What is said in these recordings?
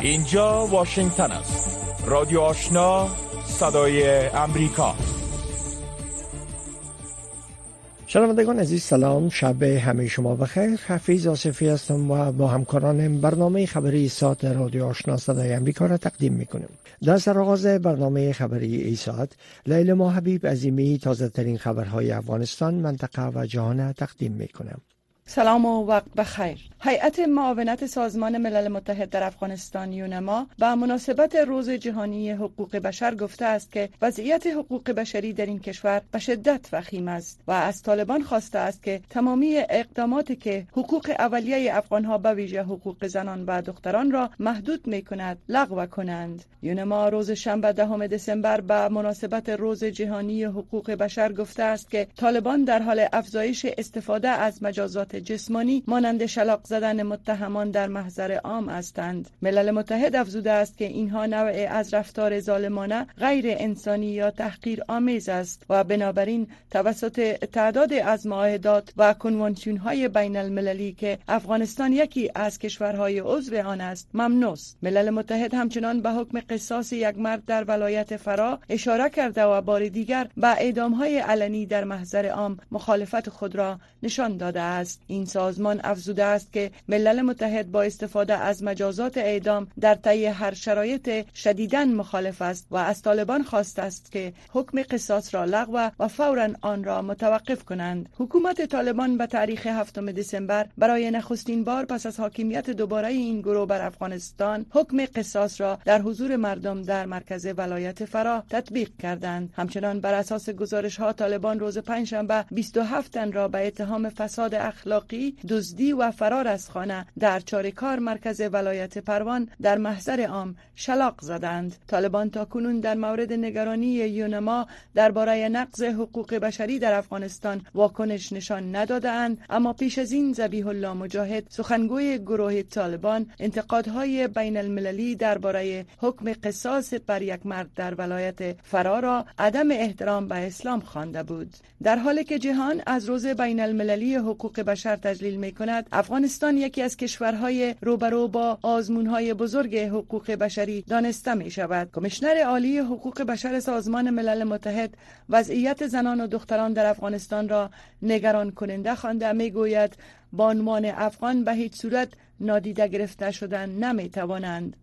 اینجا واشنگتن است. رادیو آشنا صدای امریکا. شنوندگان عزیز سلام. شب همه شما بخیر. حفیظ آصفی هستم و با همکارانم برنامه خبری ساعت رادیو آشنا صدای امریکا را تقدیم می‌کنیم. در سرآغاز برنامه خبری ای ساعت لیل ما حبیب عظیمی تازه ترین خبرهای افغانستان منطقه و جهان تقدیم می‌کنم. سلام و وقت بخیر هیئت معاونت سازمان ملل متحد در افغانستان یونما به مناسبت روز جهانی حقوق بشر گفته است که وضعیت حقوق بشری در این کشور به شدت وخیم است و از طالبان خواسته است که تمامی اقداماتی که حقوق اولیه افغانها به ویژه حقوق زنان و دختران را محدود می کند لغو کنند. یونما روز شنبه دهم دسامبر به مناسبت روز جهانی حقوق بشر گفته است که طالبان در حال افزایش استفاده از مجازات جسمانی مانند شلاق زدن متهمان در محضر عام هستند. ملل متحد افزوده است که اینها نوع از رفتار ظالمانه غیر انسانی یا تحقیر آمیز است و بنابراین توسط تعداد از معاهدات و کنوانسیون های بین المللی که افغانستان یکی از کشورهای عضو آن است ممنوع است ملل متحد همچنان به حکم قصاص یک مرد در ولایت فرا اشاره کرده و بار دیگر به اعدام های علنی در محضر عام مخالفت خود را نشان داده است. این سازمان افزوده است که ملل متحد با استفاده از مجازات اعدام در طی هر شرایط شدیدا مخالف است و از طالبان خواست است که حکم قصاص را لغو و فورا آن را متوقف کنند. حکومت طالبان به تاریخ هفتم دسامبر برای نخستین بار پس از حاکمیت دوباره این گروه بر افغانستان حکم قصاص را در حضور مردم در مرکز ولایت فرا تطبیق کردند. همچنان بر اساس گزارش ها طالبان روز پنجشنبه 27 تن را به اتهام فساد اخلاقی دزدی و فرار از خانه در چارکار مرکز ولایت پروان در محضر عام شلاق زدند. طالبان تا کنون در مورد نگرانی یونما درباره نقض حقوق بشری در افغانستان واکنش نشان ندادند اما پیش از این ذبیح الله مجاهد سخنگوی گروه طالبان انتقادهای بین المللی درباره حکم قصاص بر یک مرد در ولایت فرا را عدم احترام به اسلام خوانده بود. در حالی که جهان از روز بین المللی حقوق بشر تجلیل می کند افغانستان یکی از کشورهای روبرو با آزمونهای بزرگ حقوق بشری دانسته می شود کمیشنر عالی حقوق بشر سازمان ملل متحد وضعیت زنان و دختران در افغانستان را نگران کننده خوانده می گوید بانوان افغان به هیچ صورت نادیده گرفته شدن نمی توانند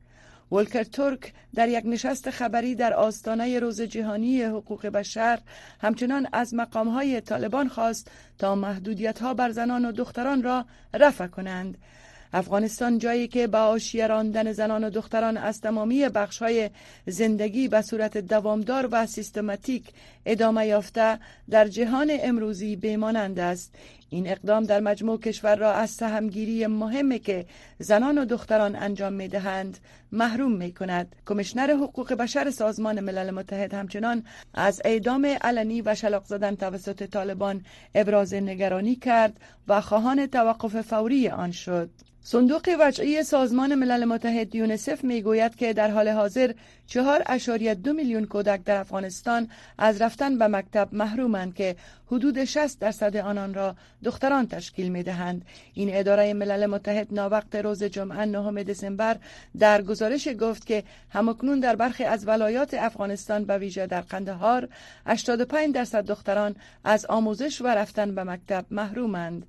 ولکر ترک در یک نشست خبری در آستانه روز جهانی حقوق بشر همچنان از مقامهای طالبان خواست تا محدودیت ها بر زنان و دختران را رفع کنند. افغانستان جایی که با آشیه راندن زنان و دختران از تمامی بخش های زندگی به صورت دوامدار و سیستماتیک ادامه یافته در جهان امروزی بمانند است. این اقدام در مجموع کشور را از سهمگیری مهمی که زنان و دختران انجام می دهند محروم می کند. کمشنر حقوق بشر سازمان ملل متحد همچنان از اعدام علنی و شلاق زدن توسط طالبان ابراز نگرانی کرد و خواهان توقف فوری آن شد. صندوق وجعی سازمان ملل متحد یونسف می گوید که در حال حاضر چهار اشاریت دو میلیون کودک در افغانستان از رفتن به مکتب محرومند که حدود 60 درصد آنان را دختران تشکیل می دهند. این اداره ملل متحد ناوقت روز جمعه نهم دسامبر در گزارش گفت که همکنون در برخی از ولایات افغانستان به ویژه در قندهار 85 درصد دختران از آموزش و رفتن به مکتب محرومند.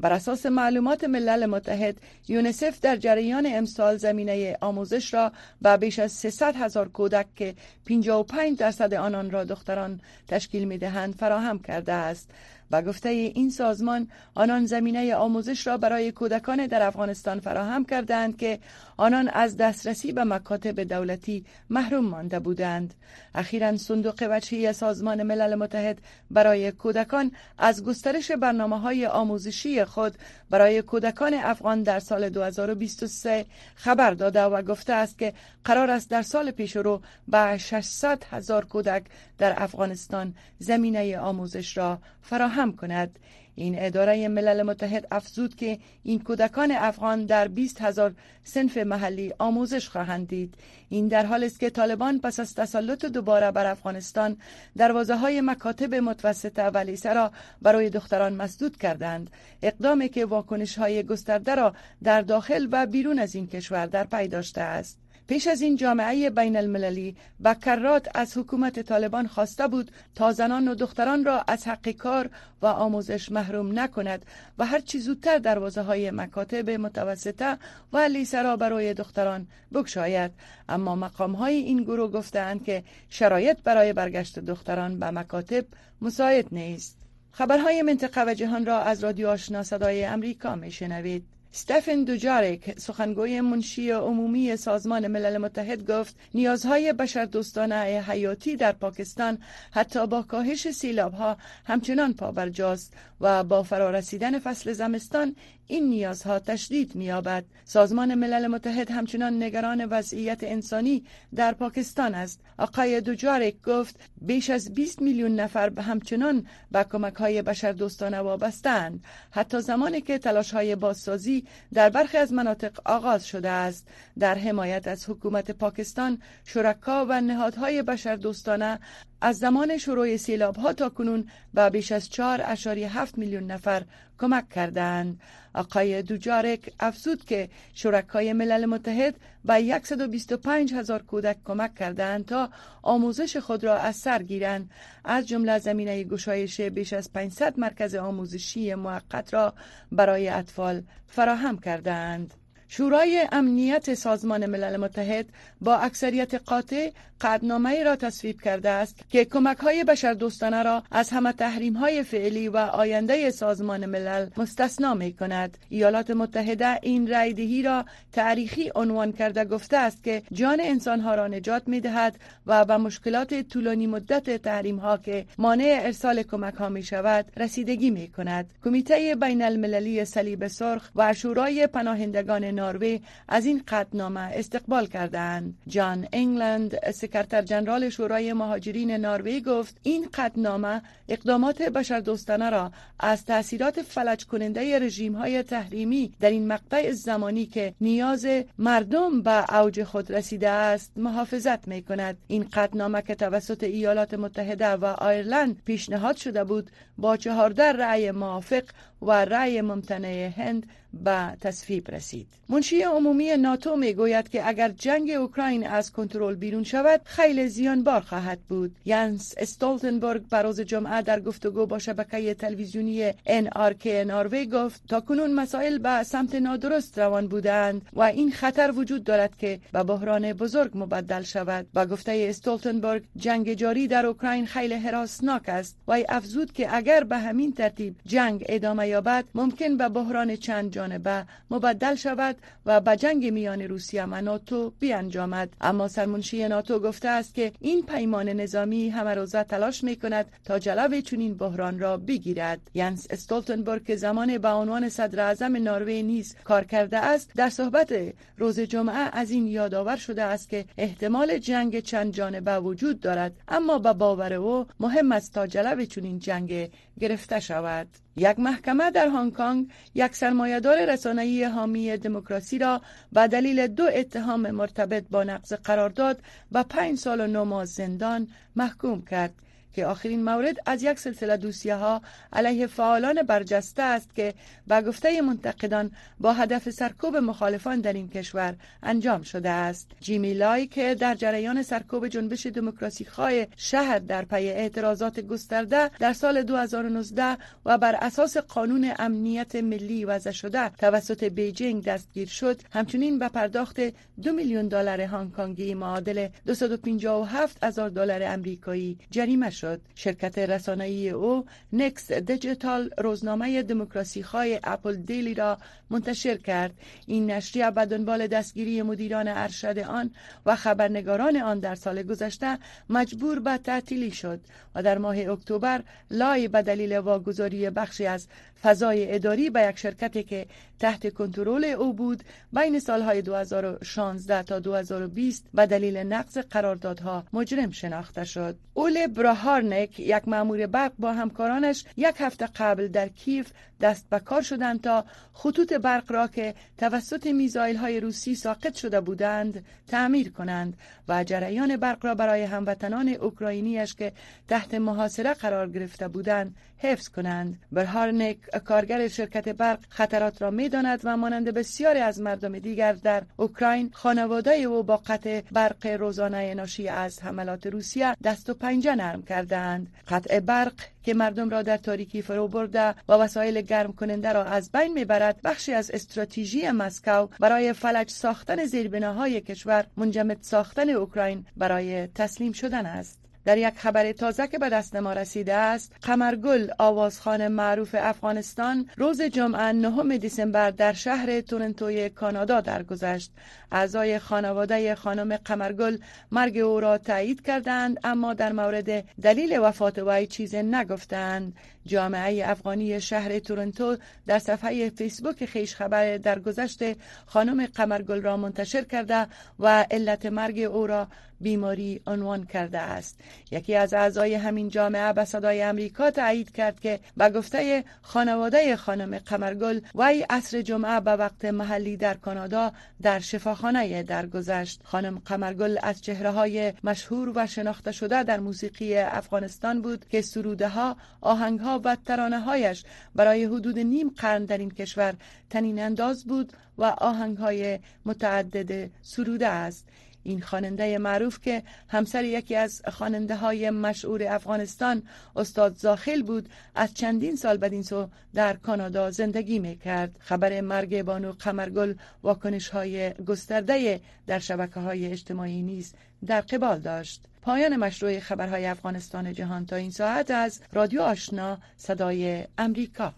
بر اساس معلومات ملل متحد یونسف در جریان امسال زمینه آموزش را به بیش از 300 هزار کودک که 55 درصد آنان را دختران تشکیل می دهند فراهم کرده است. و گفته این سازمان آنان زمینه آموزش را برای کودکان در افغانستان فراهم کردند که آنان از دسترسی به مکاتب دولتی محروم مانده بودند. اخیرا صندوق وجهی سازمان ملل متحد برای کودکان از گسترش برنامه های آموزشی خود برای کودکان افغان در سال 2023 خبر داده و گفته است که قرار است در سال پیش رو به 600 هزار کودک در افغانستان زمینه آموزش را فراهم کند. این اداره ملل متحد افزود که این کودکان افغان در 20 هزار سنف محلی آموزش خواهند دید. این در حال است که طالبان پس از تسلط دوباره بر افغانستان دروازه های مکاتب متوسطه و لیسه را برای دختران مسدود کردند. اقدامی که واکنش های گسترده را در داخل و بیرون از این کشور در پی داشته است. پیش از این جامعه بین المللی بکرات از حکومت طالبان خواسته بود تا زنان و دختران را از حق کار و آموزش محروم نکند و هر چی زودتر دروازه های مکاتب متوسطه و لیسه را برای دختران بگشاید. اما مقام های این گروه گفتند که شرایط برای برگشت دختران به مکاتب مساعد نیست. خبرهای منطقه و جهان را از رادیو آشنا صدای امریکا می شنوید ستفن دوجارک سخنگوی منشی عمومی سازمان ملل متحد گفت نیازهای بشردوستانه حیاتی در پاکستان حتی با کاهش سیلاب ها همچنان پابرجاست و با فرارسیدن فصل زمستان این نیازها تشدید می‌یابد. سازمان ملل متحد همچنان نگران وضعیت انسانی در پاکستان است. آقای دوجارک گفت بیش از 20 میلیون نفر همچنان به کمک های بشردوستانه وابستند حتی زمانی که تلاش های بازسازی در برخی از مناطق آغاز شده است. در حمایت از حکومت پاکستان شرکا و نهادهای بشردوستانه از زمان شروع سیلاب ها تا کنون به بیش از 4.7 میلیون نفر کمک کردند. آقای دوجارک افزود که شرکای ملل متحد به 125 هزار کودک کمک کردند تا آموزش خود را از سر گیرند از جمله زمینه گشایش بیش از 500 مرکز آموزشی موقت را برای اطفال فراهم کردند. شورای امنیت سازمان ملل متحد با اکثریت قاطع قدنامه را تصویب کرده است که کمک های بشردوستانه را از همه تحریم های فعلی و آینده سازمان ملل مستثنا می کند. ایالات متحده این رایدهی را تاریخی عنوان کرده گفته است که جان انسان ها را نجات می دهد و به مشکلات طولانی مدت تحریم ها که مانع ارسال کمک ها می شود رسیدگی می کند. کمیته بین المللی صلیب سرخ و شورای پناهندگان ناروی از این قطعنامه استقبال کردند. جان انگلند سکرتر جنرال شورای مهاجرین ناروی گفت این قطعنامه اقدامات بشردوستانه را از تاثیرات فلج کننده رژیم های تحریمی در این مقطع زمانی که نیاز مردم به اوج خود رسیده است محافظت می کند این قطعنامه که توسط ایالات متحده و آیرلند پیشنهاد شده بود با چهارده رأی موافق و رأی ممتنع هند به تصویب رسید. منشی عمومی ناتو می گوید که اگر جنگ اوکراین از کنترل بیرون شود خیلی زیانبار خواهد بود. ینس استولتنبرگ بروز جمعه در گفتگو با شبکه تلویزیونی NRK ناروی گفت تا کنون مسائل به سمت نادرست روان بودند و این خطر وجود دارد که به بحران بزرگ مبدل شود. با گفته استولتنبرگ جنگ جاری در اوکراین خیلی حراسناک است و افزود که اگر به همین ترتیب جنگ ادامه یابد ممکن به بحران چند جانبه مبدل شود و به جنگ میان روسیه و ناتو بیانجامد. اما سرمنشی ناتو گفته است که این پیمان نظامی همه روزه تلاش می کند تا جلو چنین بحران را بگیرد. ینس استولتنبرگ که زمان به عنوان صدر اعظم نروژ نیز کار کرده است در صحبت روز جمعه از این یادآور شده است که احتمال جنگ چند جانبه وجود دارد. اما به باور او مهم است تا جلو چنین جنگ گرفته شود. یک محکمه در هنگ کنگ یک سرمایهدار رسانه‌ای حامی دموکراسی را به دلیل دو اتهام مرتبط با نقض قرارداد به پنج سال و نو ماه زندان محکوم کرد. که آخرین مورد از یک سلسله دوسیه ها علیه فعالان برجسته است که به گفته منتقدان با هدف سرکوب مخالفان در این کشور انجام شده است. جیمی لای که در جریان سرکوب جنبش دموکراسی خواه شهر در پی اعتراضات گسترده در سال 2019 و بر اساس قانون امنیت ملی وضع شده توسط بیجینگ دستگیر شد همچنین به پرداخت دو میلیون دلار هنگکنگی معادل 257 هزار دلار امریکایی جریمه شد. شرکت رسانه‌ای او نکست دیجیتال روزنامه دموکراسی خواهی اپل دیلی را منتشر کرد. این نشریه به دنبال دستگیری مدیران ارشد آن و خبرنگاران آن در سال گذشته مجبور به تعطیلی شد و در ماه اکتبر لای به دلیل واگذاری بخشی از فضای اداری به یک شرکتی که تحت کنترل او بود بین سالهای 2016 تا 2020 به دلیل نقض قراردادها مجرم شناخته شد. اول براها هارنک یک مامور برق با همکارانش یک هفته قبل در کیف دست به کار شدند تا خطوط برق را که توسط میزایل های روسی ساقط شده بودند تعمیر کنند و جریان برق را برای هموطنان اوکراینیش که تحت محاصره قرار گرفته بودند حفظ کنند. برهارنک کارگر شرکت برق خطرات را می‌داند و مانند بسیاری از مردم دیگر در اوکراین خانواده او با قطع برق روزانه ناشی از حملات روسیه دست و پنجه نرم کردند. قطع برق که مردم را در تاریکی فرو برده و وسایل گرم کننده را از بین می‌برد بخشی از استراتژی مسکو برای فلج ساختن زیربناهای کشور منجمد ساختن اوکراین برای تسلیم شدن است. در یک خبر تازه که به دست ما رسیده است قمرگل آوازخان معروف افغانستان روز جمعه نهم دیسمبر در شهر تورنتوی کانادا درگذشت. اعضای خانواده خانم قمرگل مرگ او را تایید کردند اما در مورد دلیل وفات وی چیزی نگفتند. جامعه افغانی شهر تورنتو در صفحه فیسبوک خیش خبر در گذشت خانم قمرگل را منتشر کرده و علت مرگ او را بیماری عنوان کرده است. یکی از اعضای همین جامعه به صدای امریکا تایید کرد که به گفته خانواده خانم قمرگل وی عصر جمعه به وقت محلی در کانادا در شفاخانه درگذشت. خانم قمرگل از چهره های مشهور و شناخته شده در موسیقی افغانستان بود که سروده ها آهنگ ها و ترانه هایش برای حدود نیم قرن در این کشور تنین انداز بود و آهنگ های متعدد سروده است. این خواننده معروف که همسر یکی از خواننده های مشهور افغانستان استاد زاخل بود از چندین سال بدین سو در کانادا زندگی می کرد خبر مرگ بانو قمرگل واکنش های گسترده در شبکه های اجتماعی نیز در قبال داشت. پایان مشروع خبرهای افغانستان جهان تا این ساعت از رادیو آشنا صدای امریکا.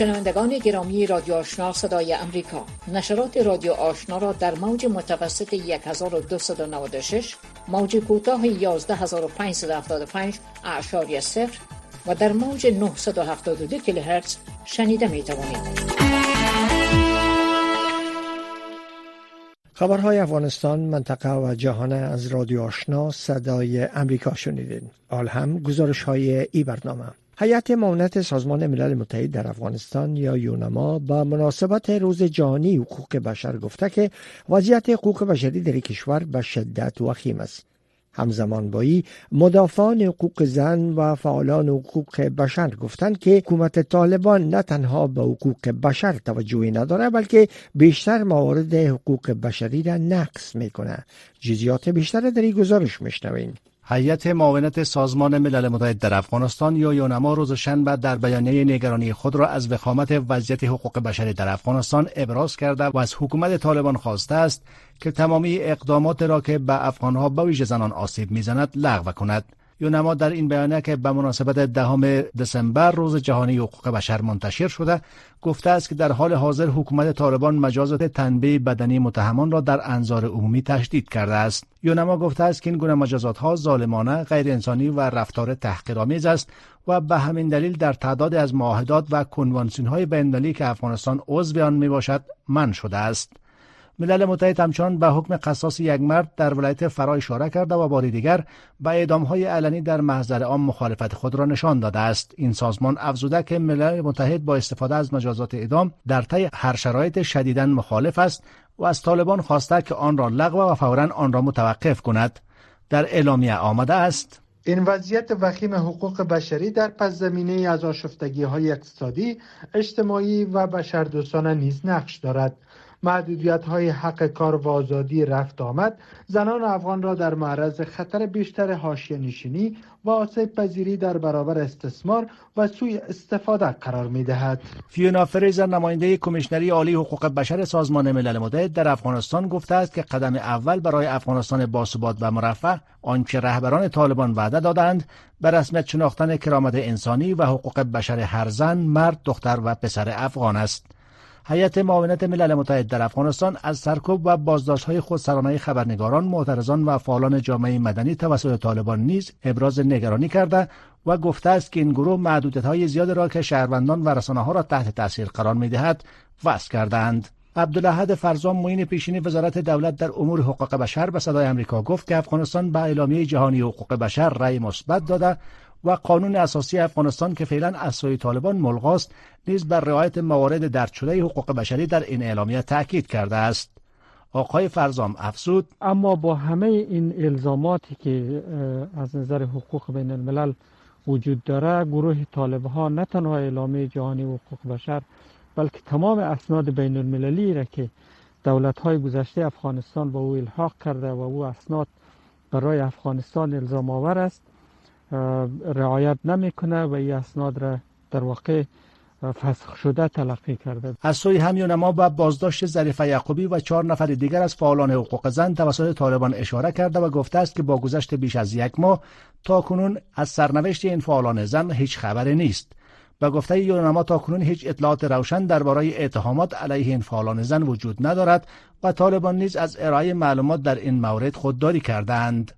شنوندگان گرامی رادیو آشنا صدای امریکا. نشرات رادیو آشنا را در موج متوسط 1296 موج کوتاه 11575 اعشاری صفر و در موج 972 کیلوهرتز شنیده می توانید. خبرهای افغانستان منطقه و جهان از رادیو آشنا صدای امریکا شنیدین. آل هم گزارش های ای برنامه. هیئت معاونت سازمان ملل متحد در افغانستان یا یونما با مناسبت روز جهانی حقوق بشر گفته که وضعیت حقوق بشری در کشور به شدت وخیم است. همزمان بایی مدافعان حقوق زن و فعالان حقوق بشر گفتند که حکومت طالبان نه تنها به حقوق بشر توجهی نداره بلکه بیشتر موارد حقوق بشری را نقص می‌کنه. جزیات بیشتر در این گزارش میشنویم هیئت معاونت سازمان ملل متحد در افغانستان یا یونما روز شنبه در بیانیه نگرانی خود را از وخامت وضعیت حقوق بشری در افغانستان ابراز کرده و از حکومت طالبان خواسته است که تمامی اقدامات را که به افغانها به ویژه زنان آسیب می‌زند لغو کند. یونما در این بیانیه که به مناسبت دهم دسامبر روز جهانی حقوق بشر منتشر شده گفته است که در حال حاضر حکومت طالبان مجازات تنبیه بدنی متهمان را در انظار عمومی تشدید کرده است. یونما گفته است که این گونه مجازات ها ظالمانه غیر انسانی و رفتار تحقیرآمیز است و به همین دلیل در تعداد از معاهدات و کنوانسیون های بین‌المللی که افغانستان عضو آن می باشد من شده است. ملل متحد همچنان به حکم قصاص یک مرد در ولایت فرا اشاره کرده و بار دیگر به اعدامهای علنی در محضر عام مخالفت خود را نشان داده است. این سازمان افزوده که ملل متحد با استفاده از مجازات اعدام در طی هر شرایط شدیدا مخالف است و از طالبان خواسته که آن را لغو و فورا آن را متوقف کند. در اعلامیه آمده است. این وضعیت وخیم حقوق بشری در پس زمینه از آشفتگی های اقتصادی، اجتماعی و بشردوستانه نیز نقش دارد. محدودیت های حق کار و آزادی رفت آمد زنان افغان را در معرض خطر بیشتر حاشیه نشینی و آسیب پذیری در برابر استثمار و سوی استفاده قرار می دهد. فیونا فریزر نماینده کمیشنری عالی حقوق بشر سازمان ملل متحد در افغانستان گفته است که قدم اول برای افغانستان باثبات و مرفه آنچه رهبران طالبان وعده دادند به رسمیت شناختن کرامت انسانی و حقوق بشر هر زن، مرد، دختر و پسر افغان است. هیئت معاونت ملل متحد در افغانستان از سرکوب و بازداشت های خودسرانه خبرنگاران، معترضان و فعالان جامعه مدنی توسط طالبان نیز ابراز نگرانی کرده و گفته است که این گروه محدودیت های زیاد را که شهروندان و رسانه ها را تحت تاثیر قرار می دهد وضع کردند. عبدالحد فرزان معین پیشین وزارت دولت در امور حقوق بشر به صدای امریکا گفت که افغانستان به اعلامیه جهانی حقوق بشر رأی مثبت داده و قانون اساسی افغانستان که فعلا از سوی طالبان ملغاست نیز بر رعایت موارد درد شده حقوق بشری در این اعلامیه تاکید کرده است. آقای فرزام افزود اما با همه این الزاماتی که از نظر حقوق بین الملل وجود داره گروه طالب ها نه تنها اعلامیه جهانی حقوق بشر بلکه تمام اسناد بین المللی را که دولت های گذشته افغانستان با او الحاق کرده و او اسناد برای افغانستان الزام آور است رعایت نمی‌کنه و این اسناد را در واقع فسخ شده تلقی کرده از سوی همیونما با بازداشت ظریف یعقوبی و چهار نفر دیگر از فعالان حقوق زن توسط طالبان اشاره کرده و گفته است که با گذشت بیش از یک ماه تا کنون از سرنوشت این فعالان زن هیچ خبری نیست و گفته یونما تا کنون هیچ اطلاعات روشن درباره اتهامات علیه این فعالان زن وجود ندارد و طالبان نیز از ارائه معلومات در این مورد خودداری کردند.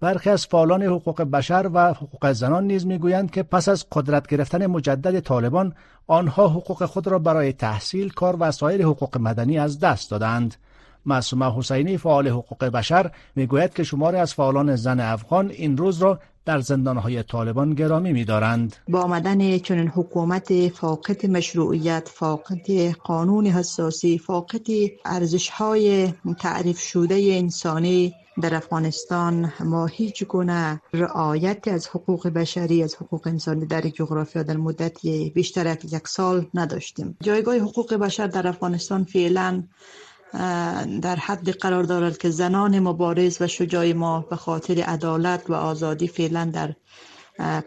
برخی از فعالان حقوق بشر و حقوق زنان نیز می‌گویند که پس از قدرت گرفتن مجدد طالبان آنها حقوق خود را برای تحصیل کار و سایر حقوق مدنی از دست دادند معصومه حسینی فعال حقوق بشر می‌گوید که شماری از فعالان زن افغان این روز را در زندانهای طالبان گرامی می‌دارند. با آمدن چنین حکومت فاقد مشروعیت فاقد قانون حساسی فاقد ارزش‌های تعریف شده انسانی در افغانستان ما هیچ گونه رعایت از حقوق بشری از حقوق انسانی در جغرافیا در مدت بیشتر از یک سال نداشتیم. جایگاه حقوق بشر در افغانستان فعلا در حد قرار دارد که زنان مبارز و شجاع ما به خاطر عدالت و آزادی فعلا در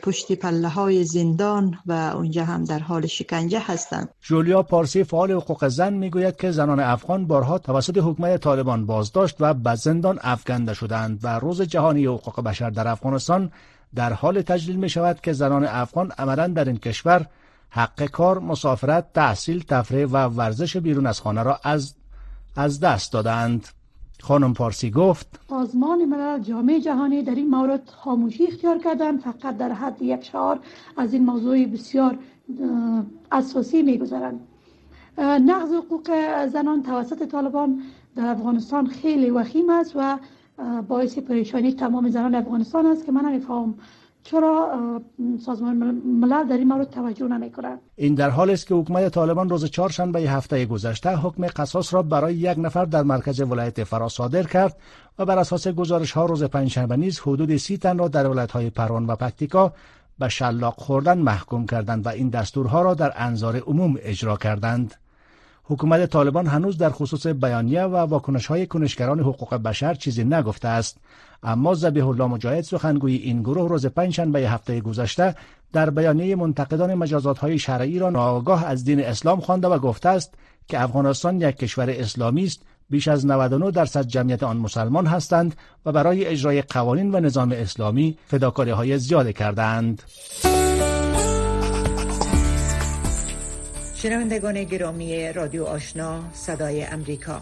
پشت پله های زندان و اونجا هم در حال شکنجه هستند. جولیا پارسی فعال حقوق زن می‌گوید که زنان افغان بارها توسط حکومت طالبان بازداشت و به زندان افکنده شدند و روز جهانی حقوق بشر در افغانستان در حال تجلیل می شود که زنان افغان عملا در این کشور حق کار، مسافرت، تحصیل، تفریح و ورزش بیرون از خانه را از از دست دادند. خانم پارسی گفت سازمان ملل جامعه جهانی در این مورد خاموشی اختیار کردن فقط در حد یک شعار از این موضوع بسیار اساسی می‌گذارند. نقض حقوق زنان توسط طالبان در افغانستان خیلی وخیم است و باعث پریشانی تمام زنان افغانستان است که من نمیفهم چرا سازمان ملل در این مورد توجه نمی این در حال است که حکومت طالبان روز چهارشنبه هفته گذشته حکم قصاص را برای یک نفر در مرکز ولایت فرا صادر کرد و بر اساس گزارش ها روز پنجشنبه نیز حدود سی تن را در ولایت های پروان و پکتیکا به شلاق خوردن محکوم کردند و این دستورها را در انظار عموم اجرا کردند. حکومت طالبان هنوز در خصوص بیانیه و واکنش های کنشگران حقوق بشر چیزی نگفته است اما زبیح الله مجاهد سخنگوی این گروه روز پنجشنبه هفته گذشته در بیانیه منتقدان مجازات های شرعی را ناآگاه از دین اسلام خوانده و گفته است که افغانستان یک کشور اسلامی است بیش از 99 درصد جمعیت آن مسلمان هستند و برای اجرای قوانین و نظام اسلامی فداکاری های زیاده کردند. شنوندگان گرامی رادیو آشنا صدای امریکا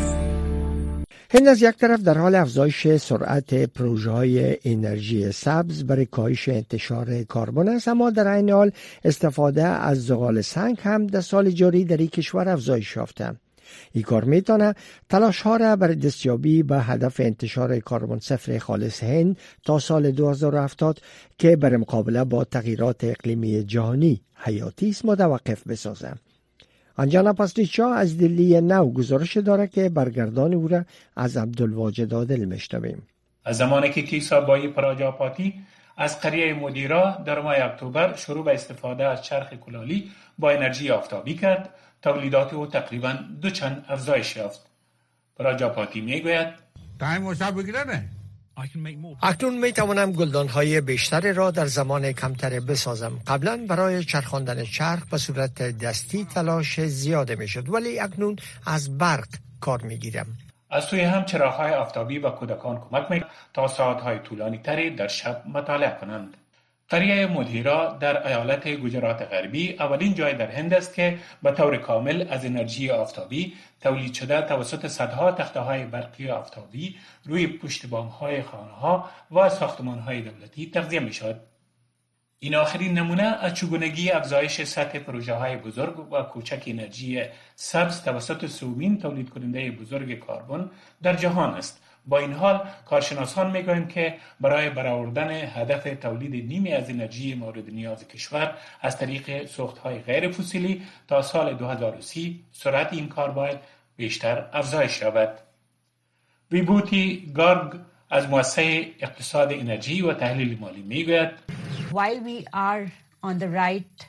هند از یک طرف در حال افزایش سرعت پروژه های انرژی سبز برای کاهش انتشار کربن است اما در این حال استفاده از زغال سنگ هم در سال جاری در این کشور افزایش یافته. این کار می‌تونه تلاش ها را برای دستیابی به هدف انتشار کربن صفر خالص هند تا سال 2070 که بر مقابله با تغییرات اقلیمی جهانی حیاتی است متوقف بسازه. آنجانا پاسلیچا از دلی نو گزارش داره که برگردان او را از عبدالواجد عادل میشنویم. از زمانی که کیسا بایی پراجاپاتی از قریه مدیرا در ماه اکتبر شروع به استفاده از چرخ کلالی با انرژی آفتابی کرد تولیدات او تقریبا دو چند افزایش یافت. پراجاپاتی می‌گوید. تایم بگیره نه. اکنون می توانم گلدان های بیشتری را در زمان کمتری بسازم. قبلا برای چرخاندن چرخ به صورت دستی تلاش زیاده می شد ولی اکنون از برق کار می گیرم از سوی هم های آفتابی و کودکان کمک می تا ساعت های طولانی تری در شب مطالعه کنند. قریه مدهیرا در ایالت گجرات غربی اولین جای در هند است که به طور کامل از انرژی آفتابی تولید شده توسط صدها تخته های برقی آفتابی روی پشت بام های خانه ها و ساختمان های دولتی تغذیه می شود. این آخرین نمونه از چگونگی افزایش سطح پروژه های بزرگ و کوچک انرژی سبز توسط سومین تولید کننده بزرگ کربن در جهان است با این حال کارشناسان می‌گویند که برای برآوردن هدف تولید نیمی از انرژی مورد نیاز کشور از طریق های غیر فسیلی تا سال 2030 سرعت این کار باید بیشتر افزایش یابد. ویبوتی گارگ از مؤسسه اقتصاد انرژی و تحلیل مالی می‌گوید While we are on the right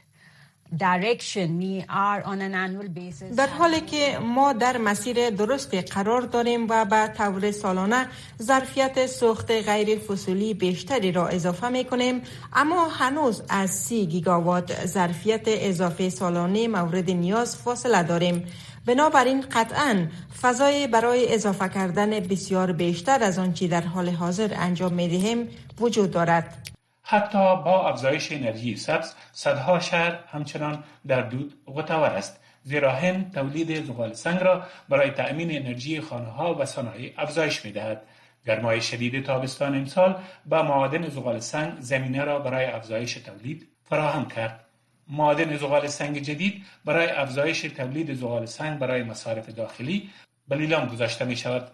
در حالی که ما در مسیر درست قرار داریم و به طور سالانه ظرفیت سوخت غیر فصولی بیشتری را اضافه می کنیم اما هنوز از سی گیگاوات ظرفیت اضافه سالانه مورد نیاز فاصله داریم. بنابراین قطعا فضای برای اضافه کردن بسیار بیشتر از آنچه در حال حاضر انجام می دهیم وجود دارد. حتی با افزایش انرژی سبز صدها شهر همچنان در دود غتور است زیرا هند تولید زغال سنگ را برای تأمین انرژی خانه ها و صنایع افزایش می دهد. گرمای شدید تابستان امسال با معادن زغال سنگ زمینه را برای افزایش تولید فراهم کرد. معادن زغال سنگ جدید برای افزایش تولید زغال سنگ برای مصارف داخلی به گذاشته می شود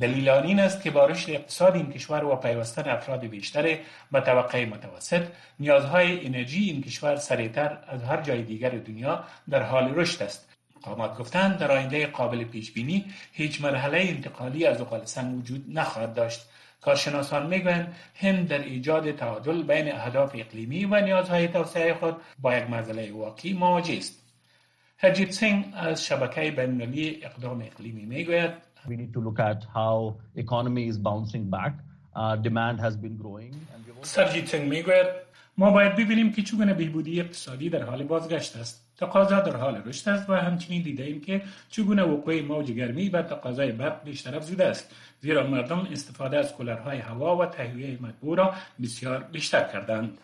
دلیل آن این است که با رشد اقتصاد این کشور و پیوستن افراد بیشتر به طبقه متوسط. نیازهای انرژی این کشور سریعتر از هر جای دیگر دنیا در حال رشد است. قامات گفتند در آینده قابل پیش بینی هیچ مرحله انتقالی از زغال سنگ وجود نخواهد داشت. کارشناسان می‌گویند هند در ایجاد تعادل بین اهداف اقلیمی و نیازهای توسعه خود با یک مسئله واقعی مواجه است. هرجیت سینگ از شبکه بینالمللی اقدام اقلیمی می‌گوید We need to look at how economy is bouncing back. Uh, demand has been growing. سرجیت می‌گوید ما باید ببینیم که چگونه بهبودی اقتصادی در حال بازگشت است. تقاضا در حال رشد است و همچنین دیده ایم که چگونه وقوع موج گرمی بر تقاضای برق بیشتر افزوده است زیرا مردم استفاده از کولرهای هوا و تهویه مطبوع را بسیار بیشتر کردند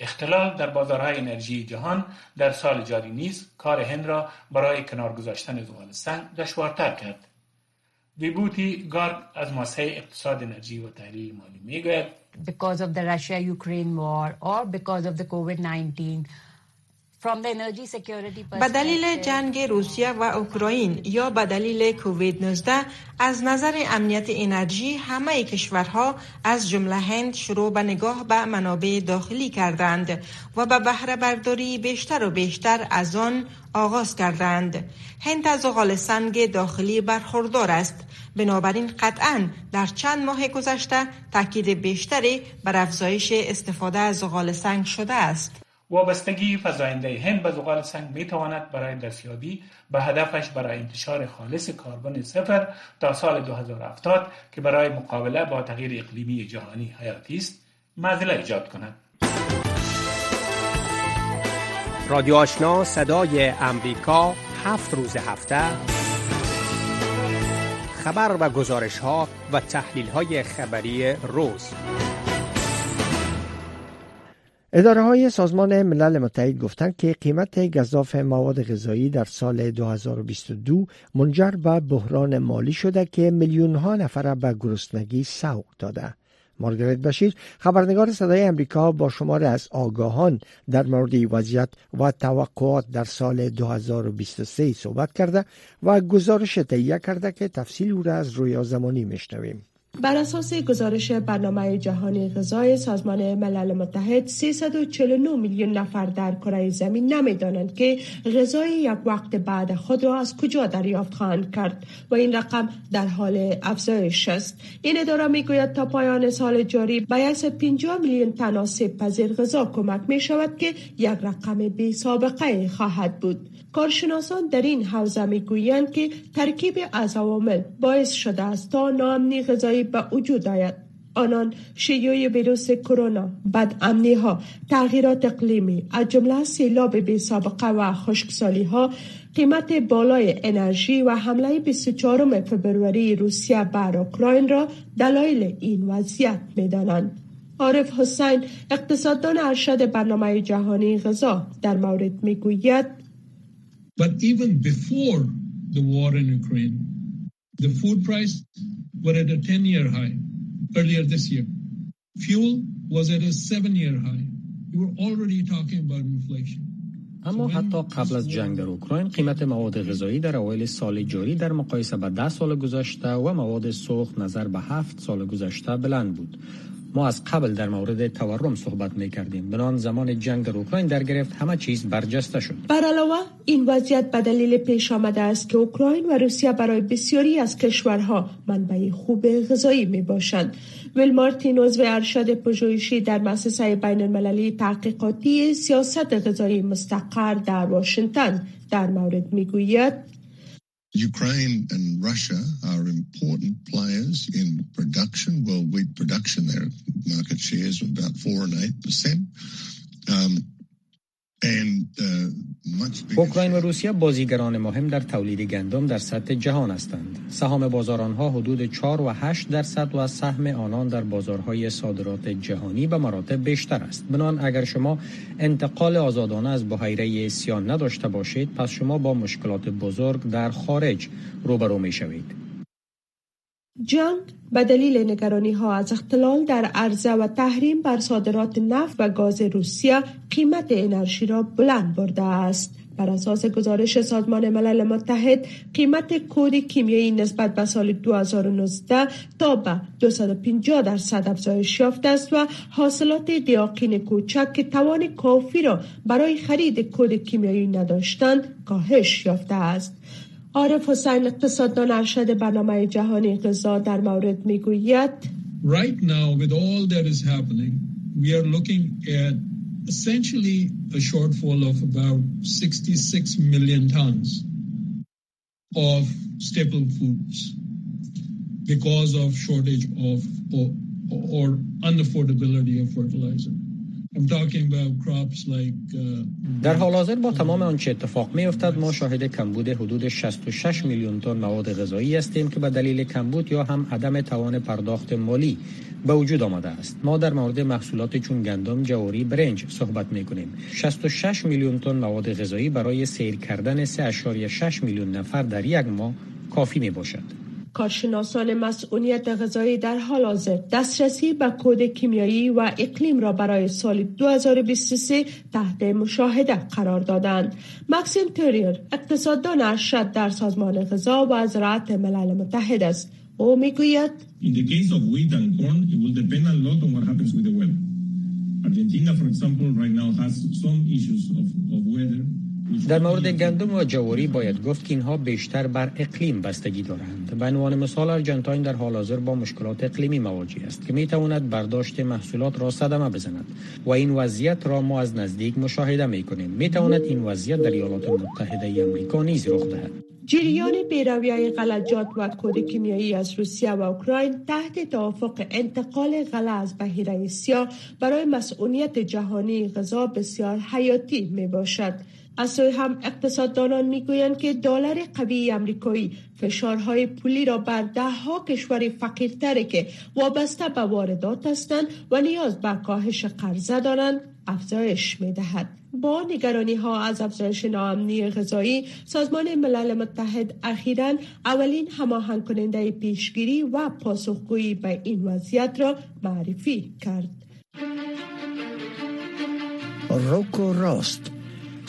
اختلال در بازارهای انرژی جهان در سال جاری نیز کار هند را برای کنار گذاشتن زغال سنگ دشوارتر کرد ویبوتی گارگ از ماسه اقتصاد انرژی و تحلیل مالی میگوید because of the Russia-Ukraine war or because of the COVID-19 به دلیل جنگ روسیه و اوکراین یا به دلیل کووید 19 از نظر امنیت انرژی همه کشورها از جمله هند شروع به نگاه به منابع داخلی کردند و به بهره برداری بیشتر و بیشتر از آن آغاز کردند. هند از غال سنگ داخلی برخوردار است. بنابراین قطعا در چند ماه گذشته تاکید بیشتری بر افزایش استفاده از زغال سنگ شده است. وابستگی فزاینده هند به زغال سنگ می تواند برای دستیابی به هدفش برای انتشار خالص کربن صفر تا سال 2070 که برای مقابله با تغییر اقلیمی جهانی حیاتی است معضله ایجاد کند. رادیو آشنا صدای امریکا هفت روز هفته. خبر و گزارش ها و تحلیل های خبری روز. اداره های سازمان ملل متحد گفتند که قیمت گذاف مواد غذایی در سال 2022 منجر به بحران مالی شده که میلیون ها نفر به گرسنگی سوق داده. مارگریت بشیر خبرنگار صدای امریکا با شمار از آگاهان در مورد وضعیت و توقعات در سال 2023 صحبت کرده و گزارش تهیه کرده که تفصیل او را از رویا زمانی میشنویم. بر اساس گزارش برنامه جهانی غذای سازمان ملل متحد 349 میلیون نفر در کره زمین نمی‌دانند که غذای یک وقت بعد خود را از کجا دریافت خواهند کرد و این رقم در حال افزایش است. این اداره می‌گوید تا پایان سال جاری به 50 میلیون تن آسیب پذیر غذا کمک می شود که یک رقم بی سابقه خواهد بود. کارشناسان در این حوزه می‌گویند که ترکیب از عوامل باعث شده است تا ناامنی غذایی به وجود آید آنان شیوع ویروس کرونا بد امنی ها تغییرات اقلیمی از جمله سیلاب بی سابقه و خشکسالی ها قیمت بالای انرژی و حمله 24 فبروری روسیه بر اوکراین را دلایل این وضعیت می دانند. عارف حسین اقتصاددان ارشد برنامه جهانی غذا در مورد می‌گوید But even before the war in Ukraine, the food price were at a 10-year high earlier this year. Fuel was at a seven-year high. We were already talking about inflation. اما حتی قبل از جنگ در اوکراین قیمت مواد غذایی در اوایل سال جاری در مقایسه به ده سال گذشته و مواد سوخت نظر به هفت سال گذشته بلند بود ما از قبل در مورد تورم صحبت می کردیم بنان زمان جنگ در اوکراین در گرفت همه چیز برجسته شد. بر علاوه این وضعیت به دلیل پیش آمده است که اوکراین و روسیه برای بسیاری از کشورها منبع خوب غذایی می باشند ویل مارتین عضو ارشد پژوهشی در مؤسسه بین المللی تحقیقاتی سیاست غذایی مستقر در واشنگتن در مورد می گوید Ukraine and Russia are important players in production, world wheat production. Their market shares are about four and eight percent. Um, اوکراین و روسیه بازیگران مهم در تولید گندم در سطح جهان هستند. سهام بازار آنها حدود 4 و 8 درصد و سهم آنان در بازارهای صادرات جهانی به مراتب بیشتر است. بنان اگر شما انتقال آزادانه از بحیره سیان نداشته باشید پس شما با مشکلات بزرگ در خارج روبرو می شوید. جنگ به دلیل نگرانی ها از اختلال در عرضه و تحریم بر صادرات نفت و گاز روسیه قیمت انرژی را بلند برده است. بر اساس گزارش سازمان ملل متحد قیمت کود کیمیایی نسبت به سال 2019 تا به 250 درصد افزایش یافته است و حاصلات دیاقین کوچک که توان کافی را برای خرید کود کیمیایی نداشتند کاهش یافته است عارف حسین اقتصاددان ارشد برنامه جهانی غذا در مورد میگوید Right now with all that is happening we are looking at essentially a shortfall of about 66 million tons of staple foods because of shortage of or, or unaffordability of fertilizer. در حال حاضر با تمام آنچه اتفاق می افتد ما شاهد کمبود حدود 66 میلیون تن مواد غذایی هستیم که به دلیل کمبود یا هم عدم توان پرداخت مالی به وجود آمده است. ما در مورد محصولات چون گندم جواری برنج صحبت می کنیم 66 میلیون تن مواد غذایی برای سیر کردن 3.6 میلیون نفر در یک ماه کافی می باشد کارشناسان مسئولیت غذایی در حال حاضر دسترسی به کود کیمیایی و اقلیم را برای سال 2023 تحت مشاهده قرار دادند. مکسیم توریر اقتصاددان ارشد در سازمان غذا و زراعت ملل متحد است. او می‌گوید Argentina, for example, right now has some issues of, of weather در مورد گندم و جواری باید گفت که اینها بیشتر بر اقلیم بستگی دارند. به عنوان مثال ارجنتاین در حال حاضر با مشکلات اقلیمی مواجه است که می تواند برداشت محصولات را صدمه بزند و این وضعیت را ما از نزدیک مشاهده می کنیم. می تواند این وضعیت در ایالات متحده آمریکا نیز رخ دهد. جریان بیرویای غلجات و کود کیمیایی از روسیه و اوکراین تحت توافق انتقال غله از بحیره سیاه برای مسئولیت جهانی غذا بسیار حیاتی می باشد. از سوی هم اقتصاددانان می‌گویند که دلار قوی امریکایی فشارهای پولی را بر ده ها کشور فقیرتر که وابسته به واردات هستند و نیاز به کاهش قرضه دارند افزایش می دهد. با نگرانی ها از افزایش ناامنی غذایی سازمان ملل متحد اخیرا اولین هماهنگ کننده پیشگیری و پاسخگویی به این وضعیت را معرفی کرد. روکو راست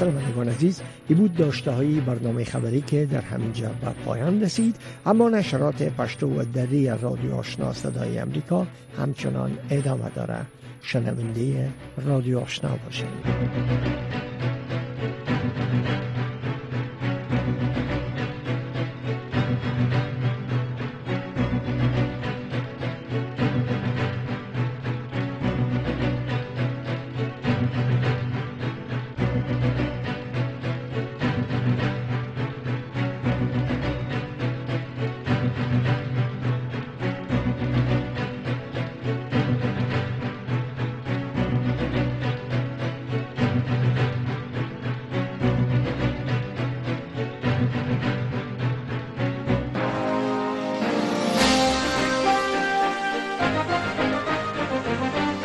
شنوندگان عزیز. ای بود داشته های برنامه خبری که در همینجا به پایان رسید. اما نشرات پشتو و دری رادیو آشنا صدای امریکا همچنان ادامه داره. شنونده رادیو آشنا باشید.